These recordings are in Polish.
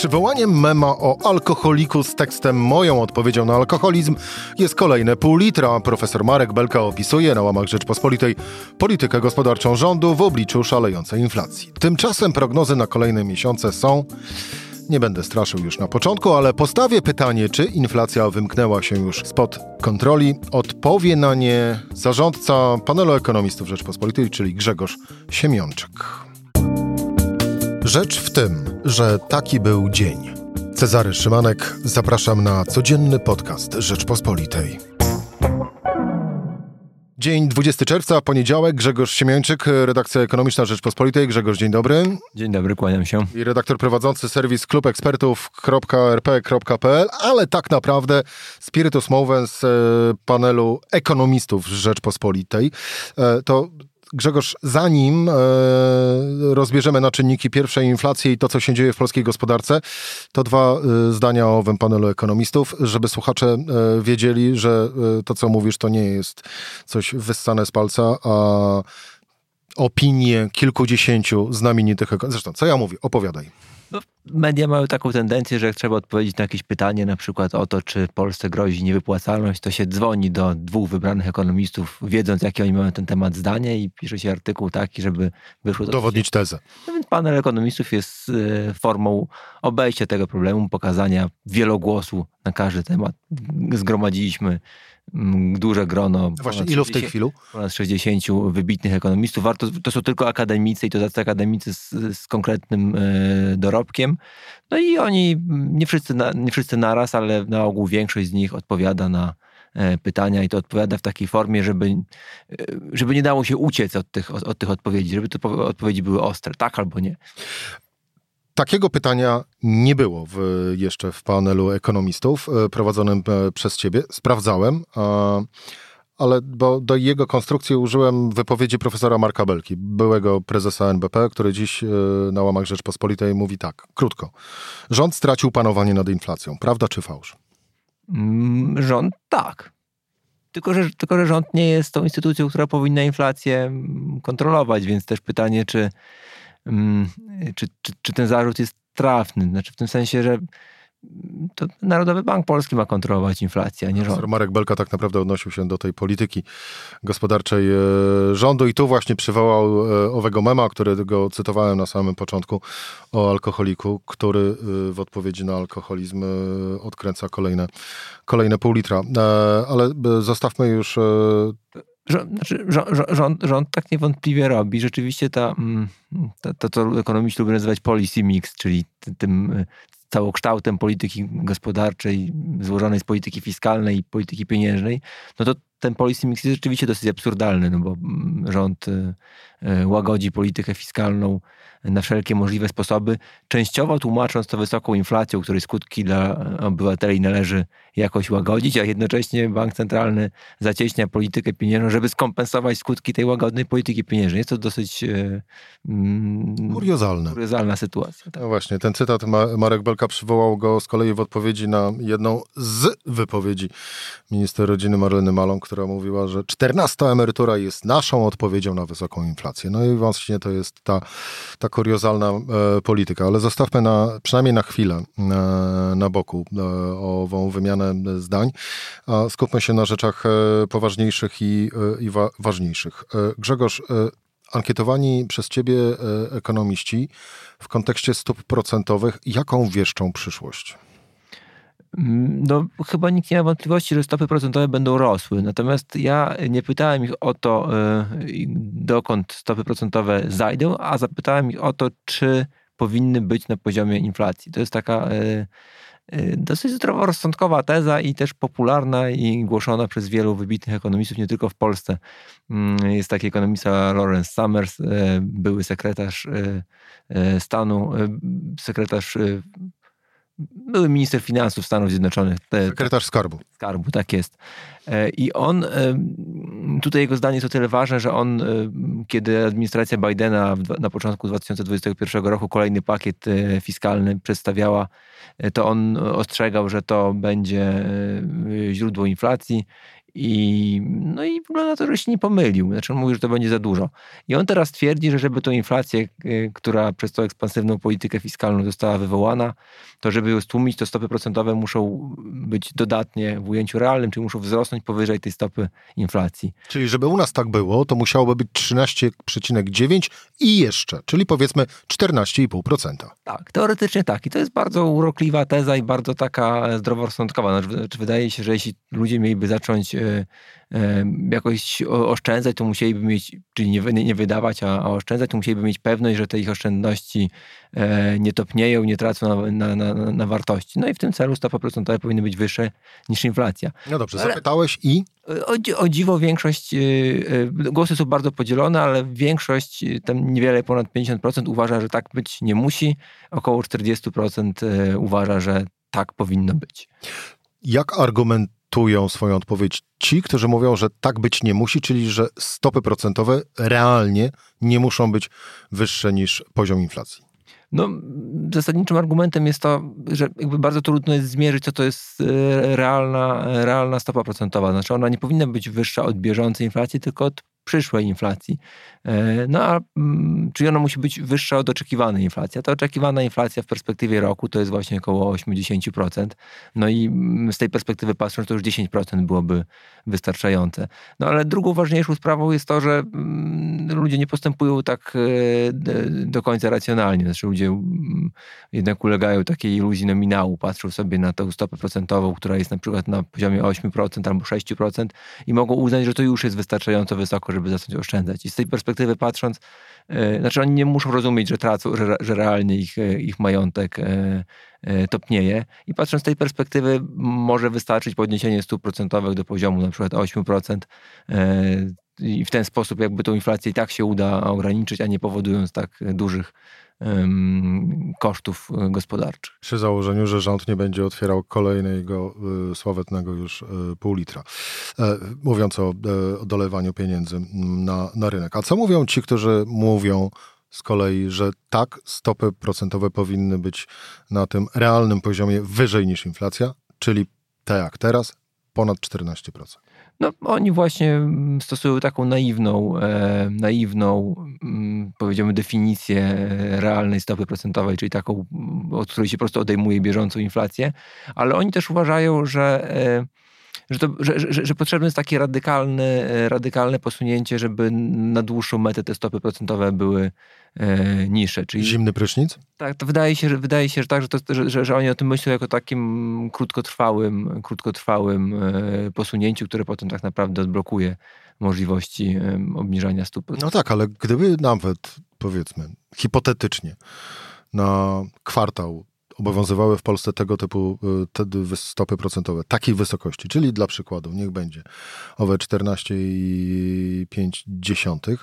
Przywołaniem mema o alkoholiku z tekstem moją odpowiedzią na alkoholizm jest kolejne pół litra. Profesor Marek Belka opisuje na łamach Rzeczpospolitej politykę gospodarczą rządu w obliczu szalejącej inflacji. Tymczasem prognozy na kolejne miesiące są... Nie będę straszył już na początku, ale postawię pytanie, czy inflacja wymknęła się już spod kontroli. Odpowie na nie zarządca panelu ekonomistów Rzeczpospolitej, czyli Grzegorz Siemiączek. Rzecz w tym, że taki był dzień. Cezary Szymanek, zapraszam na codzienny podcast Rzeczpospolitej. Dzień 20 czerwca, poniedziałek, Grzegorz Siemiończyk, redakcja ekonomiczna Rzeczpospolitej. Grzegorz, dzień dobry. Dzień dobry, kłaniam się. I redaktor prowadzący serwis klubekspertów.rp.pl, ale tak naprawdę Spiritus Movens z panelu ekonomistów Rzeczpospolitej. E, to Grzegorz, zanim e, rozbierzemy na czynniki pierwszej inflacji i to, co się dzieje w polskiej gospodarce, to dwa e, zdania o owym panelu ekonomistów, żeby słuchacze e, wiedzieli, że e, to, co mówisz, to nie jest coś wyssane z palca, a opinie kilkudziesięciu znamienitych ekonomistów. Zresztą, co ja mówię? Opowiadaj. No, media mają taką tendencję, że jak trzeba odpowiedzieć na jakieś pytanie, na przykład o to, czy Polsce grozi niewypłacalność, to się dzwoni do dwóch wybranych ekonomistów, wiedząc, jakie oni mają na ten temat zdanie i pisze się artykuł taki, żeby wyszło... To Dowodnić tezę. No więc panel ekonomistów jest e, formą obejścia tego problemu, pokazania wielogłosu na każdy temat. Zgromadziliśmy duże grono. No właśnie, ilu w tej chwili? Ponad 60 wybitnych ekonomistów. Warto, to są tylko akademicy i to tacy akademicy z, z konkretnym e, dorobkiem. No i oni, nie wszyscy, na, nie wszyscy naraz, ale na ogół większość z nich odpowiada na e, pytania i to odpowiada w takiej formie, żeby, e, żeby nie dało się uciec od tych, od, od tych odpowiedzi, żeby te odpowiedzi były ostre, tak albo nie. Takiego pytania nie było w, jeszcze w panelu ekonomistów e, prowadzonym przez ciebie. Sprawdzałem, ale bo do jego konstrukcji użyłem wypowiedzi profesora Marka Belki, byłego prezesa NBP, który dziś e, na łamach Rzeczpospolitej mówi tak, krótko. Rząd stracił panowanie nad inflacją. Prawda czy fałsz? Mm, rząd tak. Tylko że, tylko, że rząd nie jest tą instytucją, która powinna inflację kontrolować, więc też pytanie, czy czy, czy, czy ten zarzut jest trafny. Znaczy w tym sensie, że to Narodowy Bank Polski ma kontrolować inflację, a nie rząd. Marek Belka tak naprawdę odnosił się do tej polityki gospodarczej e, rządu i tu właśnie przywołał e, owego mema, którego cytowałem na samym początku o alkoholiku, który e, w odpowiedzi na alkoholizm odkręca kolejne, kolejne pół litra. Ale zostawmy już Rząd, rząd, rząd, tak niewątpliwie robi. Rzeczywiście ta, mm, to, to, co ekonomiści lubią nazywać policy mix, czyli tym y, całokształtem polityki gospodarczej złożonej z polityki fiskalnej i polityki pieniężnej, no to ten policy mix jest rzeczywiście dosyć absurdalny, no bo mm, rząd y, y, łagodzi politykę fiskalną na wszelkie możliwe sposoby, częściowo tłumacząc to wysoką inflacją, której skutki dla obywateli należy jakoś łagodzić, a jednocześnie bank centralny zacieśnia politykę pieniężną, żeby skompensować skutki tej łagodnej polityki pieniężnej. Jest to dosyć e, mm, kuriozalne. kuriozalna sytuacja. Tak. No właśnie, ten cytat Marek Belka przywołał go z kolei w odpowiedzi na jedną z wypowiedzi minister rodziny Marleny Malą, która mówiła, że 14 emerytura jest naszą odpowiedzią na wysoką inflację. No i właśnie to jest ta, ta kuriozalna e, polityka, ale zostawmy na, przynajmniej na chwilę e, na boku e, ową wymianę zdań, a skupmy się na rzeczach e, poważniejszych i, e, i wa, ważniejszych. E, Grzegorz, ankietowani przez ciebie ekonomiści w kontekście stóp procentowych, jaką wieszczą przyszłość? Mm, no, chyba nikt nie ma wątpliwości, że stopy procentowe będą rosły. Natomiast ja nie pytałem ich o to, dokąd stopy procentowe zajdą, a zapytałem ich o to, czy powinny być na poziomie inflacji. To jest taka dosyć zdroworozsądkowa teza i też popularna i głoszona przez wielu wybitnych ekonomistów, nie tylko w Polsce. Mm, jest taki ekonomista Lawrence Summers, były sekretarz stanu, sekretarz były minister finansów Stanów Zjednoczonych. Sekretarz skarbu. Skarbu, tak jest. E, I on, e, tutaj jego zdanie jest o tyle ważne, że on, e, kiedy administracja Bidena na początku 2021 roku kolejny pakiet fiskalny przedstawiała, to on ostrzegał, że to będzie źródło inflacji I, no i wygląda na to, że się nie pomylił. Znaczy on mówi, że to będzie za dużo. I on teraz twierdzi, że żeby tą inflację, y, która przez tą ekspansywną politykę fiskalną została wywołana, to żeby ją stłumić, to stopy procentowe muszą być dodatnie w ujęciu realnym, czyli muszą wzrosnąć powyżej tej stopy inflacji. Czyli żeby u nas tak było, to musiałoby być 13,9 i jeszcze, czyli powiedzmy 14,5%. Tak, teoretycznie tak. I to jest bardzo urokliwa teza i bardzo taka zdroworozsądkowa. Znaczy, wydaje się, że jeśli ludzie mieliby zacząć jakoś oszczędzać, to musieliby mieć, czyli nie, nie wydawać, a, oszczędzać, to musieliby mieć pewność, że te ich oszczędności e, nie topnieją, nie tracą na, na, na, na wartości. No i w tym celu stopy procentowe powinny być wyższe niż inflacja. No dobrze, ale zapytałeś i? O, o dziwo większość, głosy są bardzo podzielone, ale większość, tam niewiele ponad 50% uważa, że tak być nie musi. Około 40% uważa, że tak powinno być. Jak argumentują swoją odpowiedź ci, którzy mówią, że tak być nie musi, czyli że stopy procentowe realnie nie muszą być wyższe niż poziom inflacji? No, zasadniczym argumentem jest to, że jakby bardzo trudno jest zmierzyć, co to jest e, realna, realna stopa procentowa. Znaczy ona nie powinna być wyższa od bieżącej inflacji, tylko od przyszłej inflacji. E, no a mm, czyli ona musi być wyższa od oczekiwanej inflacji. Ta oczekiwana inflacja w perspektywie roku to jest właśnie około 80%. No i mm, z tej perspektywy patrząc, to już 10% byłoby wystarczające. No ale drugą ważniejszą sprawą jest to, że mm, ludzie nie postępują tak e, do końca racjonalnie. Znaczy ludzie jednak ulegają takiej iluzji nominału, patrzą sobie na tę stopę procentową, która jest na przykład na poziomie 8% albo 6% i mogą uznać, że to już jest wystarczająco wysoko, żeby zacząć oszczędzać. I z tej perspektywy patrząc, e, znaczy oni nie muszą rozumieć, że tracą, że, że realnie ich, e, ich majątek e, topnieje. I patrząc z tej perspektywy może wystarczyć podniesienie stóp procentowych do poziomu na przykład 8%, i w ten sposób jakby tą inflację i tak się uda ograniczyć, a nie powodując tak dużych kosztów e, gospodarczych. Przy założeniu, że rząd nie będzie otwierał kolejnego y, sławetnego już y, pół litra. E, mówiąc o dolewaniu pieniędzy na, na rynek. A co mówią ci, którzy mówią z kolei, że tak, stopy procentowe powinny być na tym realnym poziomie wyżej niż inflacja, czyli tak jak teraz, ponad 14%. No, oni właśnie mm, stosują taką naiwną, e, naiwną, mm, powiedziałbym, definicję e, realnej stopy procentowej, czyli taką, od której się po prostu odejmuje bieżącą inflację, ale oni też uważają, że e, że, to, że, że, że, potrzebne jest takie radykalne, e, radykalne posunięcie, żeby na dłuższą metę te stopy procentowe były e, niższe. Czyli, Zimny prysznic? Tak, to wydaje się, że, wydaje się, że tak, że, to, że, że, oni o tym myślą jako takim krótkotrwałym, krótkotrwałym e, posunięciu, które potem tak naprawdę odblokuje możliwości e, obniżania stóp. No tak, ale gdyby nawet, powiedzmy, hipotetycznie na kwartał obowiązywały w Polsce tego typu y, te stopy procentowe, takiej wysokości, czyli dla przykładu, niech będzie owe 14,5,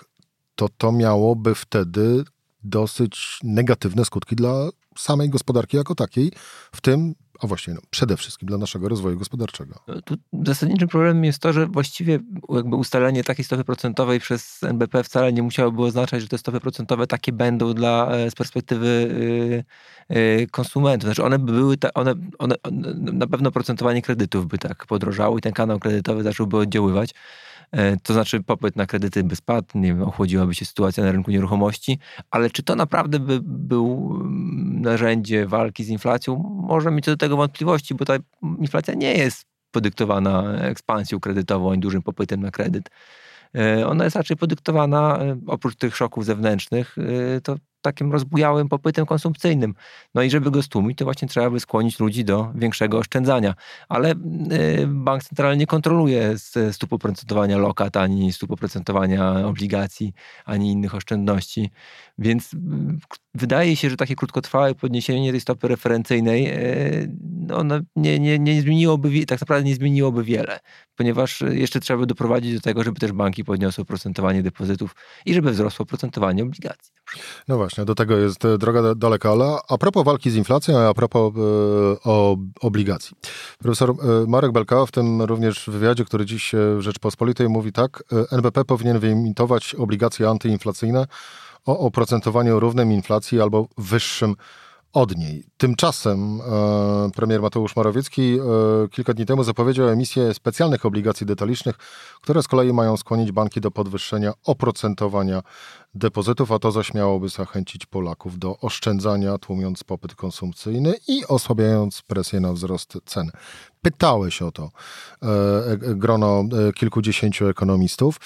to to miałoby wtedy dosyć negatywne skutki dla samej gospodarki jako takiej, w tym a właśnie no, przede wszystkim dla naszego rozwoju gospodarczego. No, tu zasadniczym problemem jest to, że właściwie jakby ustalenie takiej stopy procentowej przez NBP wcale nie musiałoby oznaczać, że te stopy procentowe takie będą dla, e, z perspektywy yy, yy, konsumentów. Znaczy one by były, ta, one, one, na pewno procentowanie kredytów by tak podrożało i ten kanał kredytowy zacząłby oddziaływać. E, to znaczy popyt na kredyty by spadł, nie wiem, ochłodziłaby się sytuacja na rynku nieruchomości, ale czy to naprawdę by był mm, narzędzie walki z inflacją? Może mieć do tego wątpliwości, bo ta inflacja nie jest podyktowana ekspansją kredytową i dużym popytem na kredyt. E, ona jest raczej podyktowana, e, oprócz tych szoków zewnętrznych, to takim rozbujałym popytem konsumpcyjnym. No i żeby go stłumić, to właśnie trzeba by skłonić ludzi do większego oszczędzania. Ale y, bank centralny nie kontroluje stóp oprocentowania lokat, ani stóp oprocentowania obligacji, ani innych oszczędności. Więc y, wydaje się, że takie krótkotrwałe podniesienie tej stopy referencyjnej y, no, nie, nie, nie zmieniłoby, tak naprawdę nie zmieniłoby wiele, ponieważ jeszcze trzeba by doprowadzić do tego, żeby też banki podniosły oprocentowanie depozytów i żeby wzrosło oprocentowanie obligacji. No właśnie, do tego jest e, droga daleka, ale a propos walki z inflacją, a propos e, o, obligacji. Profesor e, Marek Belka w tym również wywiadzie, który dziś w Rzeczpospolitej mówi tak, NBP powinien wyemitować obligacje antyinflacyjne o oprocentowaniu równym inflacji albo wyższym od niej. Tymczasem e, premier Mateusz Morawiecki e, kilka dni temu zapowiedział emisję specjalnych obligacji detalicznych, które z kolei mają skłonić banki do podwyższenia oprocentowania depozytów, a to zaśmiałoby zachęcić Polaków do oszczędzania, tłumiąc popyt konsumpcyjny i osłabiając presję na wzrost cen. Pytałeś o to e, e grono e, kilkudziesięciu ekonomistów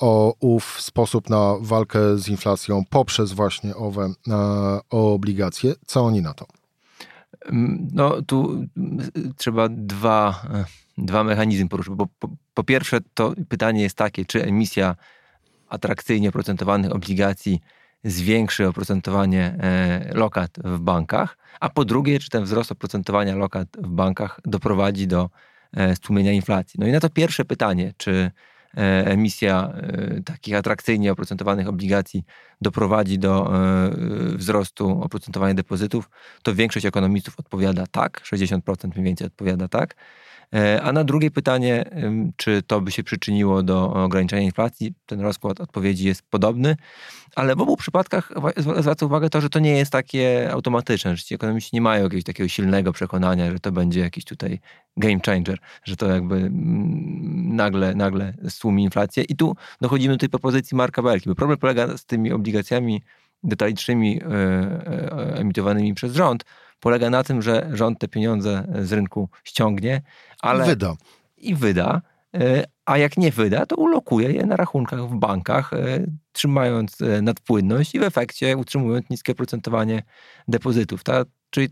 o ów sposób na walkę z inflacją poprzez właśnie owe obligacje. Co oni na to? Mm, no tu mm, trzeba dwa, dwa mechanizmy poruszyć. Po, po pierwsze to pytanie jest takie, czy emisja atrakcyjnie oprocentowanych obligacji zwiększy oprocentowanie e, lokat w bankach, a po drugie, czy ten wzrost oprocentowania lokat w bankach doprowadzi do e, stłumienia inflacji. No i na to pierwsze pytanie, czy e, emisja takich atrakcyjnie oprocentowanych obligacji doprowadzi do wzrostu oprocentowania depozytów, to większość ekonomistów odpowiada tak, 60% mniej więcej odpowiada tak. E, a na drugie pytanie, czy to by się przyczyniło do ograniczenia inflacji, ten rozkład odpowiedzi jest podobny, ale w obu przypadkach zwraca uwagę to, że to nie jest takie automatyczne, że ci ekonomiści nie mają jakiegoś takiego silnego przekonania, że to będzie jakiś tutaj game changer, że to jakby mm, nagle, nagle stłumi inflację. I tu dochodzimy do tej propozycji Marka Belki, bo problem polega z tymi obligacjami detalicznymi e, e, emitowanymi przez rząd, polega na tym, że rząd te pieniądze z rynku ściągnie, ale... I wyda. I wyda. E, a jak nie wyda, to ulokuje je na rachunkach w bankach, e, trzymając e, nadpłynność i w efekcie utrzymując niskie procentowanie depozytów. Ta Czyli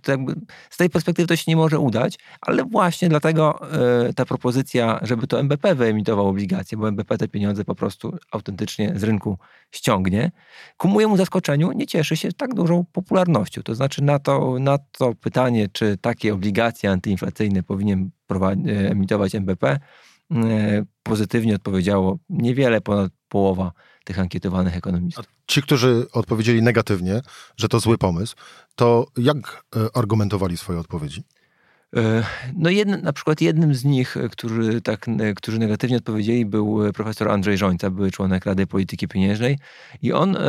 z tej perspektywy to się nie może udać, ale właśnie dlatego y, ta propozycja, żeby to MBP wyemitował obligacje, bo MBP te pieniądze po prostu autentycznie z rynku ściągnie, ku mojemu zaskoczeniu nie cieszy się tak dużą popularnością. To znaczy na to, na to pytanie, czy takie obligacje antyinflacyjne powinien e, emitować MBP, e, pozytywnie odpowiedziało niewiele ponad połowa tych ankietowanych ekonomistów. A ci, którzy odpowiedzieli negatywnie, że to zły pomysł, to jak e, argumentowali swoje odpowiedzi? E, no jednym, na przykład jednym z nich, e, którzy, tak, którzy negatywnie odpowiedzieli, był profesor Andrzej Żońca, były członek Rady Polityki Pieniężnej i on e,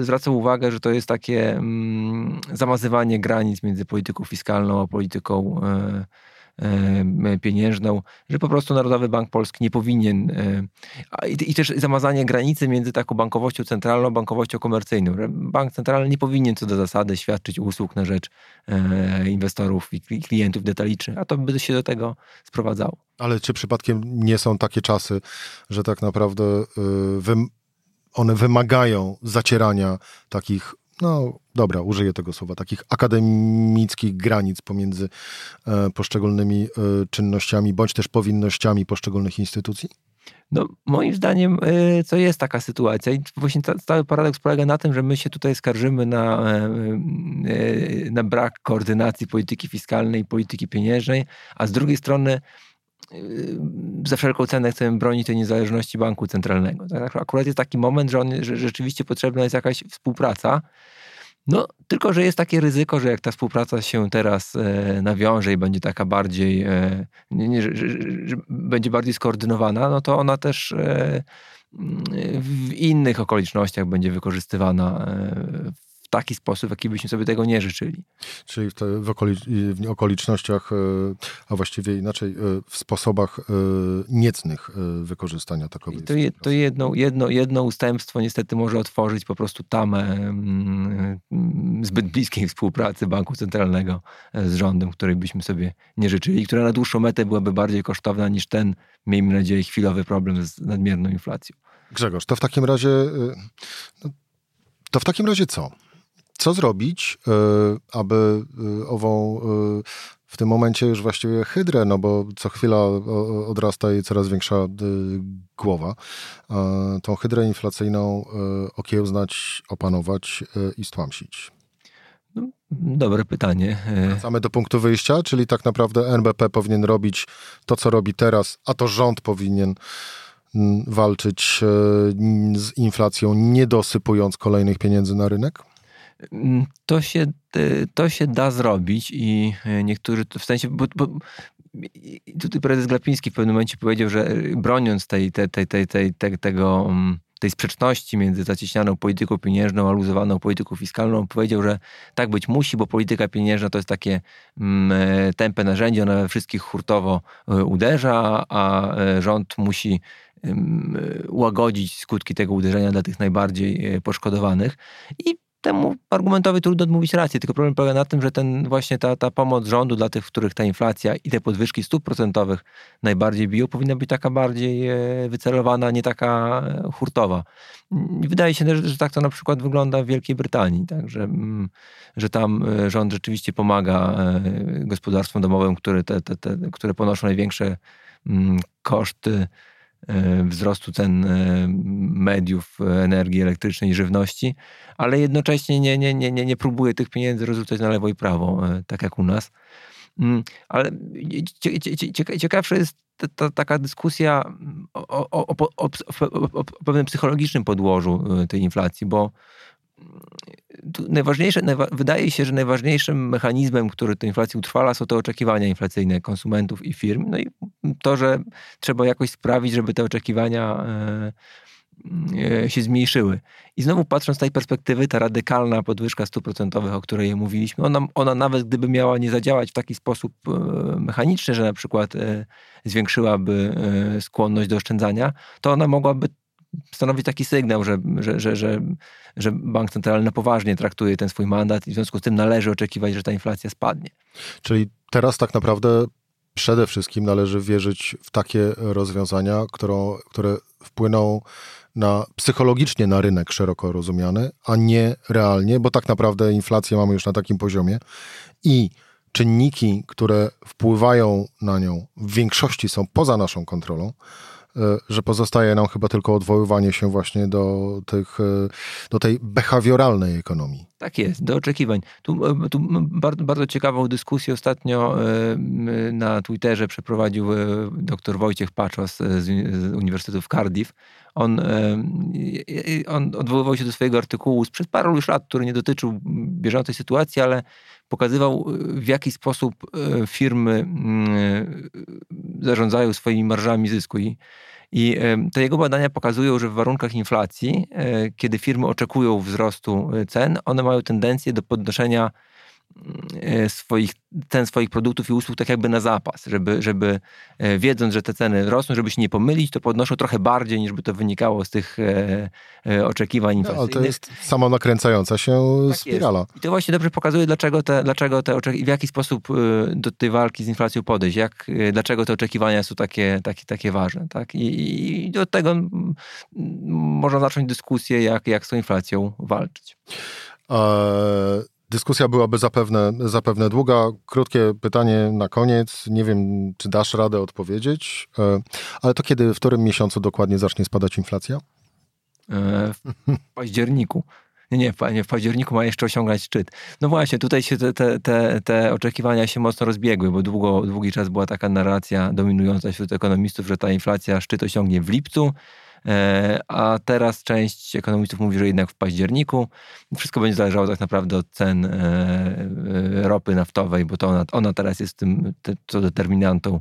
zwracał uwagę, że to jest takie mm, zamazywanie granic między polityką fiskalną a polityką E, pieniężną, że po prostu Narodowy Bank Polski nie powinien e, i też zamazanie granicy między taką bankowością centralną, bankowością komercyjną. Bank centralny nie powinien co do zasady świadczyć usług na rzecz e, inwestorów i klientów detalicznych, a to by się do tego sprowadzało. Ale czy przypadkiem nie są takie czasy, że tak naprawdę one wymagają zacierania takich no dobra, użyję tego słowa, takich akademickich granic pomiędzy e, poszczególnymi e, czynnościami bądź też powinnościami poszczególnych instytucji? No, moim zdaniem e, to jest taka sytuacja i właśnie cały paradoks polega na tym, że my się tutaj skarżymy na, na brak koordynacji polityki fiskalnej i polityki pieniężnej, a z drugiej strony za wszelką cenę chcemy bronić tej niezależności banku centralnego. Tak? Akurat jest taki moment, że, on, że rzeczywiście potrzebna jest jakaś współpraca. No, tylko, że jest takie ryzyko, że jak ta współpraca się teraz e, nawiąże i będzie taka bardziej, e, nie, że, że, będzie bardziej skoordynowana, no to ona też e, w innych okolicznościach będzie wykorzystywana e, taki sposób, w jaki byśmy sobie tego nie życzyli. Czyli w, w, okolic w okolicznościach, e, a właściwie inaczej, e, w sposobach e, niecnych wykorzystania takowej to, je, to jedno, jedno, jedno ustępstwo niestety może otworzyć po prostu tamę mm, zbyt bliskiej współpracy Banku Centralnego z rządem, której byśmy sobie nie życzyli, która na dłuższą metę byłaby bardziej kosztowna niż ten, miejmy nadzieję, chwilowy problem z nadmierną inflacją. Grzegorz, to w takim razie, no, to w takim razie co? Co zrobić, e, aby e, ową e, w tym momencie już właściwie hydrę, no bo co chwila odrasta jej coraz większa głowa, tą hydrę inflacyjną okiełznać, opanować i stłamsić? No, dobre pytanie. Wracamy do punktu wyjścia, czyli tak naprawdę NBP powinien robić to, co robi teraz, a to rząd powinien walczyć z inflacją, nie dosypując kolejnych pieniędzy na rynek? Mm, to się, y, to się da zrobić i y, niektórzy, w sensie, bo, bo tutaj prezes Glapiński w pewnym momencie powiedział, że y, broniąc tej, tej, tej, tej, tej, tego, mm, tej sprzeczności między zacieśnianą polityką pieniężną a luzowaną polityką fiskalną. Powiedział, że tak być musi, bo polityka pieniężna to jest takie mm, e, tępe narzędzie, ona we wszystkich hurtowo e, uderza, a e, rząd musi łagodzić skutki tego uderzenia dla tych najbardziej poszkodowanych. I temu argumentowi trudno odmówić rację, tylko problem polega na tym, że ten właśnie ta, ta pomoc rządu dla tych, w których ta inflacja i te podwyżki stóp procentowych najbardziej biją, powinna być taka bardziej e, wycelowana, nie taka e, hurtowa. Wydaje się, że, tak to na przykład wygląda w Wielkiej Brytanii, tak, że, mm, że tam e, rząd rzeczywiście pomaga gospodarstwom domowym, które, te, te, te, które ponoszą największe mm, koszty wzrostu cen e, mediów, energii elektrycznej żywności, ale jednocześnie nie, nie, nie, nie, nie próbuje tych pieniędzy rozrzucać na lewo i prawo, e, tak jak u nas. Mm, ale ciekawsza jest ta, ta, taka dyskusja o, o, o, o, pewnym psychologicznym podłożu tej inflacji, bo najważniejsze, najwa wydaje się, że najważniejszym mechanizmem, który tę inflację utrwala, są te oczekiwania inflacyjne konsumentów i firm. No i to, że trzeba jakoś sprawić, żeby te oczekiwania e, e, się zmniejszyły. I znowu patrząc z tej perspektywy, ta radykalna podwyżka stóp procentowych, o której mówiliśmy, ona, ona nawet gdyby miała nie zadziałać w taki sposób e, mechaniczny, że na przykład zwiększyłaby skłonność do oszczędzania, to ona mogłaby stanowi taki sygnał, że, że, że, że, że bank centralny poważnie traktuje ten swój mandat i w związku z tym należy oczekiwać, że ta inflacja spadnie. Czyli teraz tak naprawdę przede wszystkim należy wierzyć w takie rozwiązania, którą, które wpłyną na, psychologicznie na rynek szeroko rozumiany, a nie realnie, bo tak naprawdę inflację mamy już na takim poziomie i czynniki, które wpływają na nią w większości są poza naszą kontrolą. E, że pozostaje nam chyba tylko odwoływanie się właśnie do, tych, e, do tej behawioralnej ekonomii. Tak jest, do oczekiwań. Tu, e, tu bardzo, bardzo ciekawą dyskusję ostatnio na Twitterze przeprowadził dr Wojciech Paczos z Uniwersytetu w Cardiff. On, on odwoływał się do swojego artykułu sprzed paru już lat, który nie dotyczył bieżącej sytuacji, ale pokazywał w jaki sposób firmy zarządzają swoimi marżami zysku. I i te jego badania pokazują, że w warunkach inflacji, e, kiedy firmy oczekują wzrostu e, cen, one mają tendencję do podnoszenia swoich, ten swoich produktów i usług tak jakby na zapas, żeby, żeby e, wiedząc, że te ceny rosną, żeby się nie pomylić, to podnoszą trochę bardziej niż by to wynikało z tych e, oczekiwań inflacyjnych. No, to jest samo nakręcająca się tak spirala. Jest. I to właśnie dobrze pokazuje, dlaczego te, dlaczego te w jaki sposób do tej walki z inflacją podejść, jak, dlaczego te oczekiwania są takie, takie, takie ważne. Tak? I, I od tego można zacząć dyskusję, jak, jak z tą inflacją walczyć. Dyskusja byłaby zapewne, zapewne długa. Krótkie pytanie na koniec. Nie wiem, czy dasz radę odpowiedzieć, e, ale to kiedy, w którym miesiącu dokładnie zacznie spadać inflacja? E, w październiku. Nie, nie, w październiku ma jeszcze osiągać szczyt. No właśnie, tutaj się te, te, te, te oczekiwania się mocno rozbiegły, bo długo, długi czas była taka narracja dominująca wśród ekonomistów, że ta inflacja szczyt osiągnie w lipcu, a teraz część ekonomistów mówi, że jednak w październiku. Wszystko będzie zależało tak naprawdę od cen e, e, ropy naftowej, bo to ona, ona teraz jest tym, to determinantą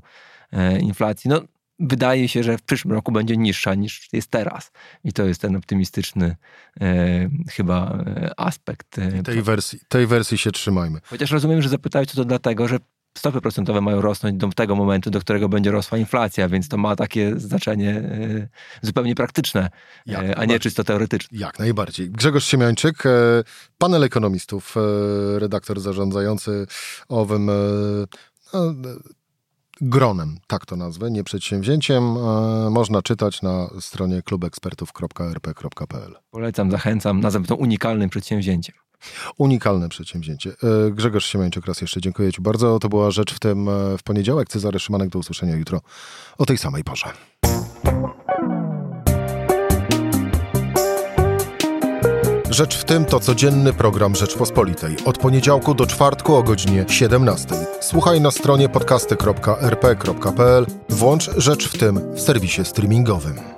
inflacji. No, wydaje się, że w przyszłym roku będzie niższa niż jest teraz. I to jest ten optymistyczny e, chyba aspekt. tej, wersji, tej wersji się trzymajmy. Chociaż rozumiem, że zapytałeś to dlatego, że stopy procentowe mają rosnąć do tego momentu, do którego będzie rosła inflacja, więc to ma takie znaczenie e, zupełnie praktyczne, Jak e, a nie czysto teoretyczne. Jak najbardziej. Grzegorz Siemiańczyk, e, panel ekonomistów, redaktor zarządzający owym no, gronem, tak to nazwę, nie przedsięwzięciem, można czytać na stronie klubekspertów.rp.pl. Polecam, zachęcam, nazywam to unikalnym przedsięwzięciem. Unikalne przedsięwzięcie. E, Grzegorz Siemiańczyk, raz jeszcze dziękuję Ci bardzo. To była rzecz w tym e, w poniedziałek. Cezary Szymanek, do usłyszenia jutro o tej samej porze. Rzecz w tym to codzienny program Rzeczpospolitej. Od poniedziałku do czwartku o godzinie 17. Słuchaj na stronie podcasty.rp.pl. Włącz Rzecz w tym w serwisie streamingowym.